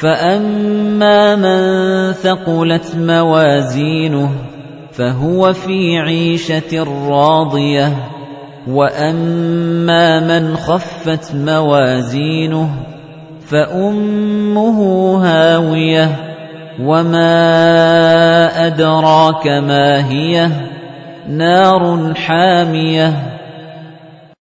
فَأَمَّا مَن ثَقُلَتْ مَوَازِينُهُ فَهُوَ فِي عِيشَةٍ رَّاضِيَةٍ وَأَمَّا مَنْ خَفَّتْ مَوَازِينُهُ فَأُمُّهُ هَاوِيَةٌ وَمَا أَدْرَاكَ مَا هِيَهْ نَارٌ حَامِيَةٌ